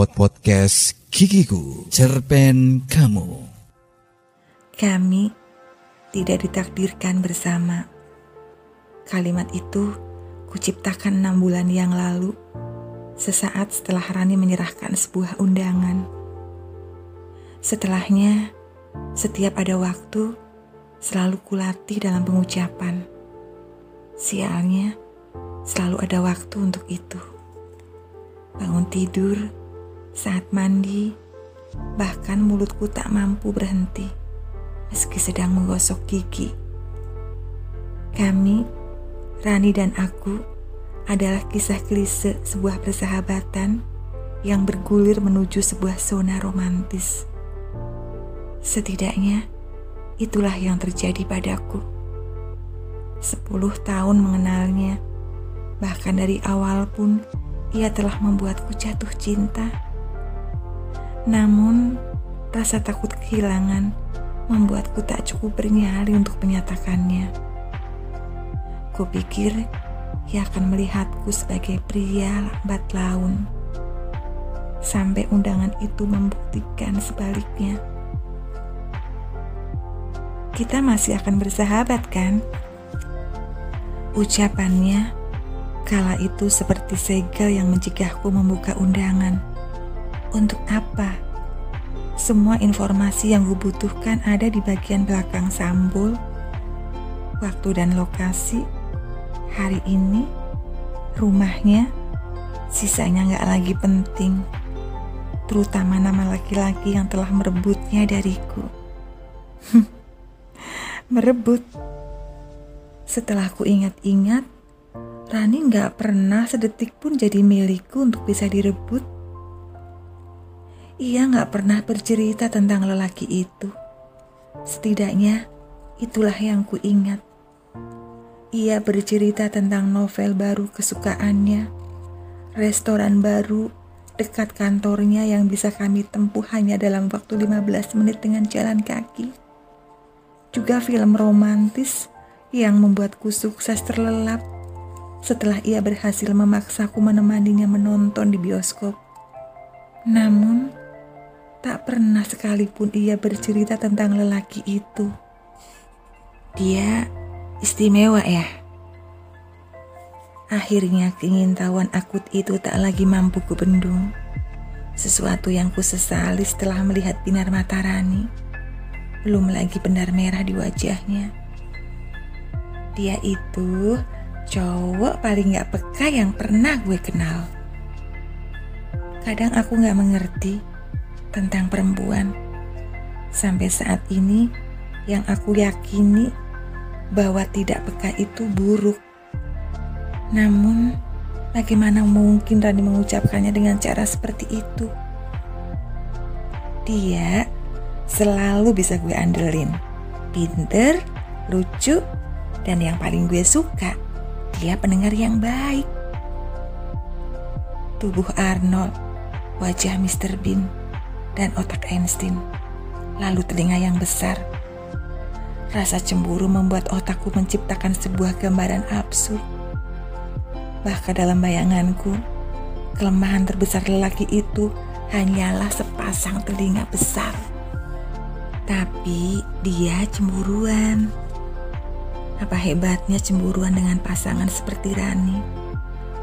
Pod Podcast Gigiku Cerpen Kamu Kami tidak ditakdirkan bersama. Kalimat itu kuciptakan enam bulan yang lalu, sesaat setelah Rani menyerahkan sebuah undangan. Setelahnya, setiap ada waktu, selalu kulatih dalam pengucapan. Sialnya, selalu ada waktu untuk itu. Bangun tidur, saat mandi, bahkan mulutku tak mampu berhenti meski sedang menggosok gigi. Kami, Rani dan aku, adalah kisah klise sebuah persahabatan yang bergulir menuju sebuah zona romantis. Setidaknya, itulah yang terjadi padaku. Sepuluh tahun mengenalnya, bahkan dari awal pun ia telah membuatku jatuh cinta. Namun, rasa takut kehilangan membuatku tak cukup bernyali untuk menyatakannya. Kupikir ia akan melihatku sebagai pria lambat laun. Sampai undangan itu membuktikan sebaliknya. Kita masih akan bersahabat kan? Ucapannya kala itu seperti segel yang mencegahku membuka undangan. Untuk apa? Semua informasi yang gue butuhkan ada di bagian belakang sambul, waktu dan lokasi, hari ini, rumahnya, sisanya gak lagi penting, terutama nama laki-laki yang telah merebutnya dariku. Merebut. Setelah ku ingat-ingat, Rani gak pernah sedetik pun jadi milikku untuk bisa direbut ia nggak pernah bercerita tentang lelaki itu. Setidaknya itulah yang ku ingat. Ia bercerita tentang novel baru kesukaannya, restoran baru dekat kantornya yang bisa kami tempuh hanya dalam waktu 15 menit dengan jalan kaki. Juga film romantis yang membuatku sukses terlelap setelah ia berhasil memaksaku menemaninya menonton di bioskop. Namun, Tak pernah sekalipun ia bercerita tentang lelaki itu. Dia istimewa ya. Akhirnya keingintahuan akut itu tak lagi mampu kubendung. Sesuatu yang kusesali setelah melihat binar mata Rani. Belum lagi benar merah di wajahnya. Dia itu cowok paling gak peka yang pernah gue kenal. Kadang aku gak mengerti tentang perempuan. Sampai saat ini, yang aku yakini bahwa tidak peka itu buruk. Namun, bagaimana mungkin Rani mengucapkannya dengan cara seperti itu? Dia selalu bisa gue andelin. Pinter, lucu, dan yang paling gue suka, dia pendengar yang baik. Tubuh Arnold, wajah Mr. Bean, dan otak Einstein, lalu telinga yang besar. Rasa cemburu membuat otakku menciptakan sebuah gambaran absurd. Bahkan dalam bayanganku, kelemahan terbesar lelaki itu hanyalah sepasang telinga besar. Tapi dia cemburuan. Apa hebatnya cemburuan dengan pasangan seperti Rani?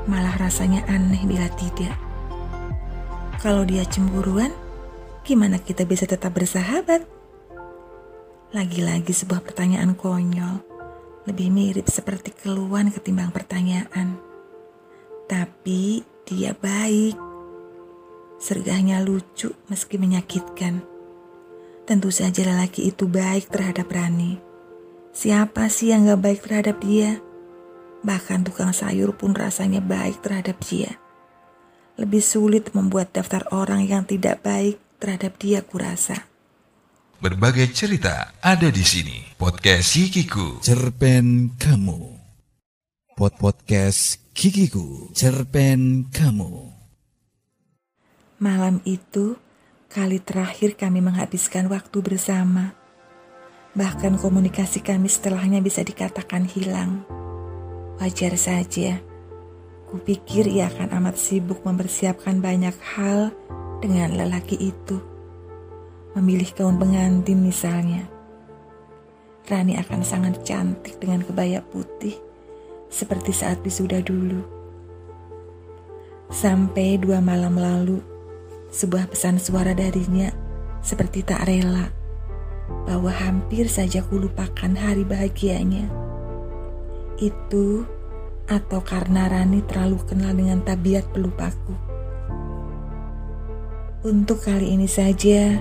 Malah rasanya aneh bila tidak. Kalau dia cemburuan, gimana kita bisa tetap bersahabat? Lagi-lagi sebuah pertanyaan konyol, lebih mirip seperti keluhan ketimbang pertanyaan. Tapi dia baik. Sergahnya lucu meski menyakitkan. Tentu saja lelaki itu baik terhadap Rani. Siapa sih yang gak baik terhadap dia? Bahkan tukang sayur pun rasanya baik terhadap dia. Lebih sulit membuat daftar orang yang tidak baik terhadap dia kurasa. Berbagai cerita ada di sini. Podcast Kikiku. Cerpen kamu. Pod podcast Kikiku. Cerpen kamu. Malam itu kali terakhir kami menghabiskan waktu bersama. Bahkan komunikasi kami setelahnya bisa dikatakan hilang. Wajar saja. Kupikir ia akan amat sibuk mempersiapkan banyak hal dengan lelaki itu. Memilih gaun pengantin misalnya. Rani akan sangat cantik dengan kebaya putih seperti saat wisuda dulu. Sampai dua malam lalu, sebuah pesan suara darinya seperti tak rela bahwa hampir saja kulupakan hari bahagianya. Itu atau karena Rani terlalu kenal dengan tabiat pelupaku. Untuk kali ini saja,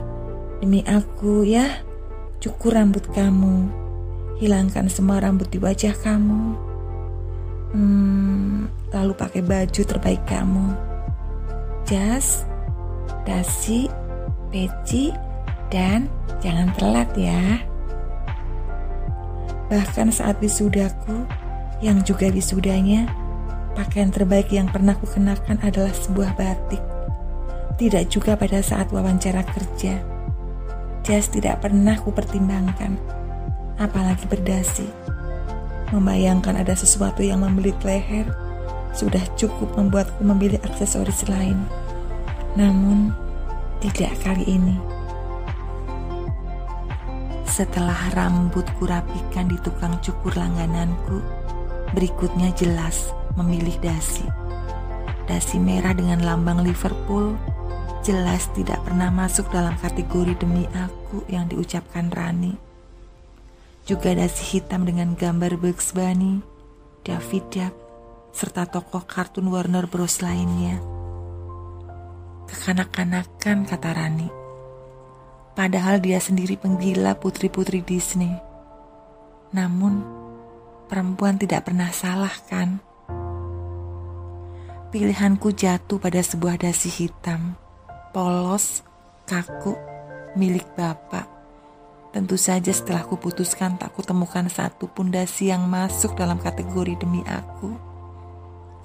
demi aku ya, cukur rambut kamu, hilangkan semua rambut di wajah kamu. Hmm, lalu pakai baju terbaik kamu. Jas, dasi, peci, dan jangan telat ya. Bahkan saat wisudaku, yang juga wisudanya, pakaian terbaik yang pernah kukenakan adalah sebuah batik. Tidak juga pada saat wawancara kerja. Jas tidak pernah kupertimbangkan, apalagi berdasi. Membayangkan ada sesuatu yang membelit leher, sudah cukup membuatku memilih aksesoris lain. Namun, tidak kali ini. Setelah rambut kurapikan di tukang cukur langgananku, berikutnya jelas memilih dasi. Dasi merah dengan lambang Liverpool jelas tidak pernah masuk dalam kategori demi aku yang diucapkan Rani. Juga dasi hitam dengan gambar Bugs Bunny, David Duck, serta tokoh kartun Warner Bros lainnya. Kekanak-kanakan kata Rani Padahal dia sendiri penggila putri-putri Disney. Namun, perempuan tidak pernah salah kan? Pilihanku jatuh pada sebuah dasi hitam, polos, kaku, milik bapak. Tentu saja setelah kuputuskan tak kutemukan satu pun dasi yang masuk dalam kategori demi aku.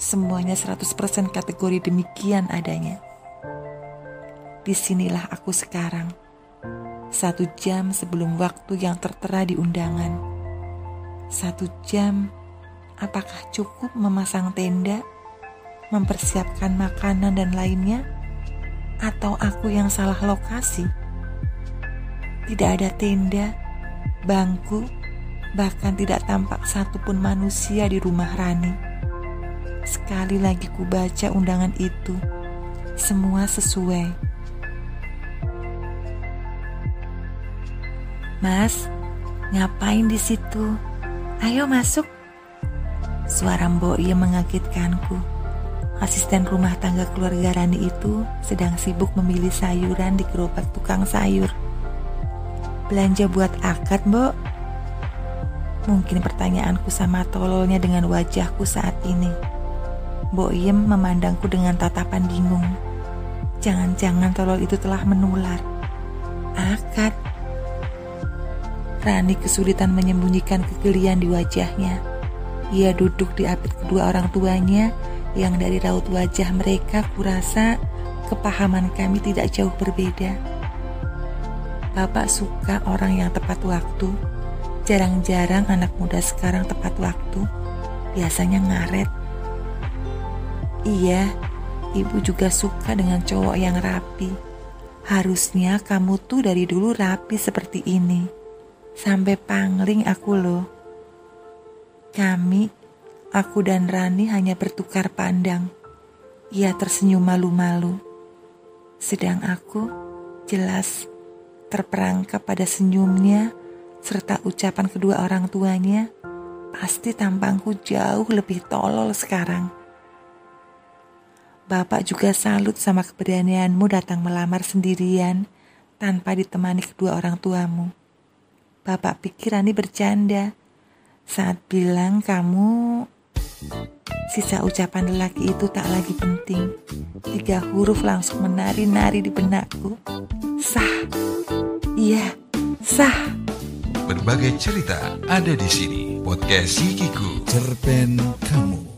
Semuanya 100% kategori demikian adanya. Di sinilah aku sekarang satu jam sebelum waktu yang tertera di undangan. Satu jam, apakah cukup memasang tenda, mempersiapkan makanan dan lainnya, atau aku yang salah lokasi? Tidak ada tenda, bangku, bahkan tidak tampak satupun manusia di rumah Rani. Sekali lagi ku baca undangan itu, semua sesuai Mas, ngapain di situ? Ayo masuk. Suara Mbok Ia mengagetkanku. Asisten rumah tangga keluarga Rani itu sedang sibuk memilih sayuran di gerobak tukang sayur. Belanja buat akad, Mbok. Mungkin pertanyaanku sama tololnya dengan wajahku saat ini. Mbok Iem memandangku dengan tatapan bingung. Jangan-jangan tolol itu telah menular. Akad Rani kesulitan menyembunyikan kegelian di wajahnya. Ia duduk di apit kedua orang tuanya yang dari raut wajah mereka kurasa kepahaman kami tidak jauh berbeda. Bapak suka orang yang tepat waktu. Jarang-jarang anak muda sekarang tepat waktu. Biasanya ngaret. Iya, ibu juga suka dengan cowok yang rapi. Harusnya kamu tuh dari dulu rapi seperti ini sampai pangling aku loh. Kami, aku dan Rani hanya bertukar pandang. Ia tersenyum malu-malu. Sedang aku jelas terperangkap pada senyumnya serta ucapan kedua orang tuanya. Pasti tampangku jauh lebih tolol sekarang. Bapak juga salut sama keberanianmu datang melamar sendirian tanpa ditemani kedua orang tuamu. Bapak pikir Rani bercanda saat bilang kamu Sisa ucapan lelaki itu tak lagi penting. Tiga huruf langsung menari-nari di benakku. Sah. Iya, sah. Berbagai cerita ada di sini. Podcast Sikiku. Cerpen kamu.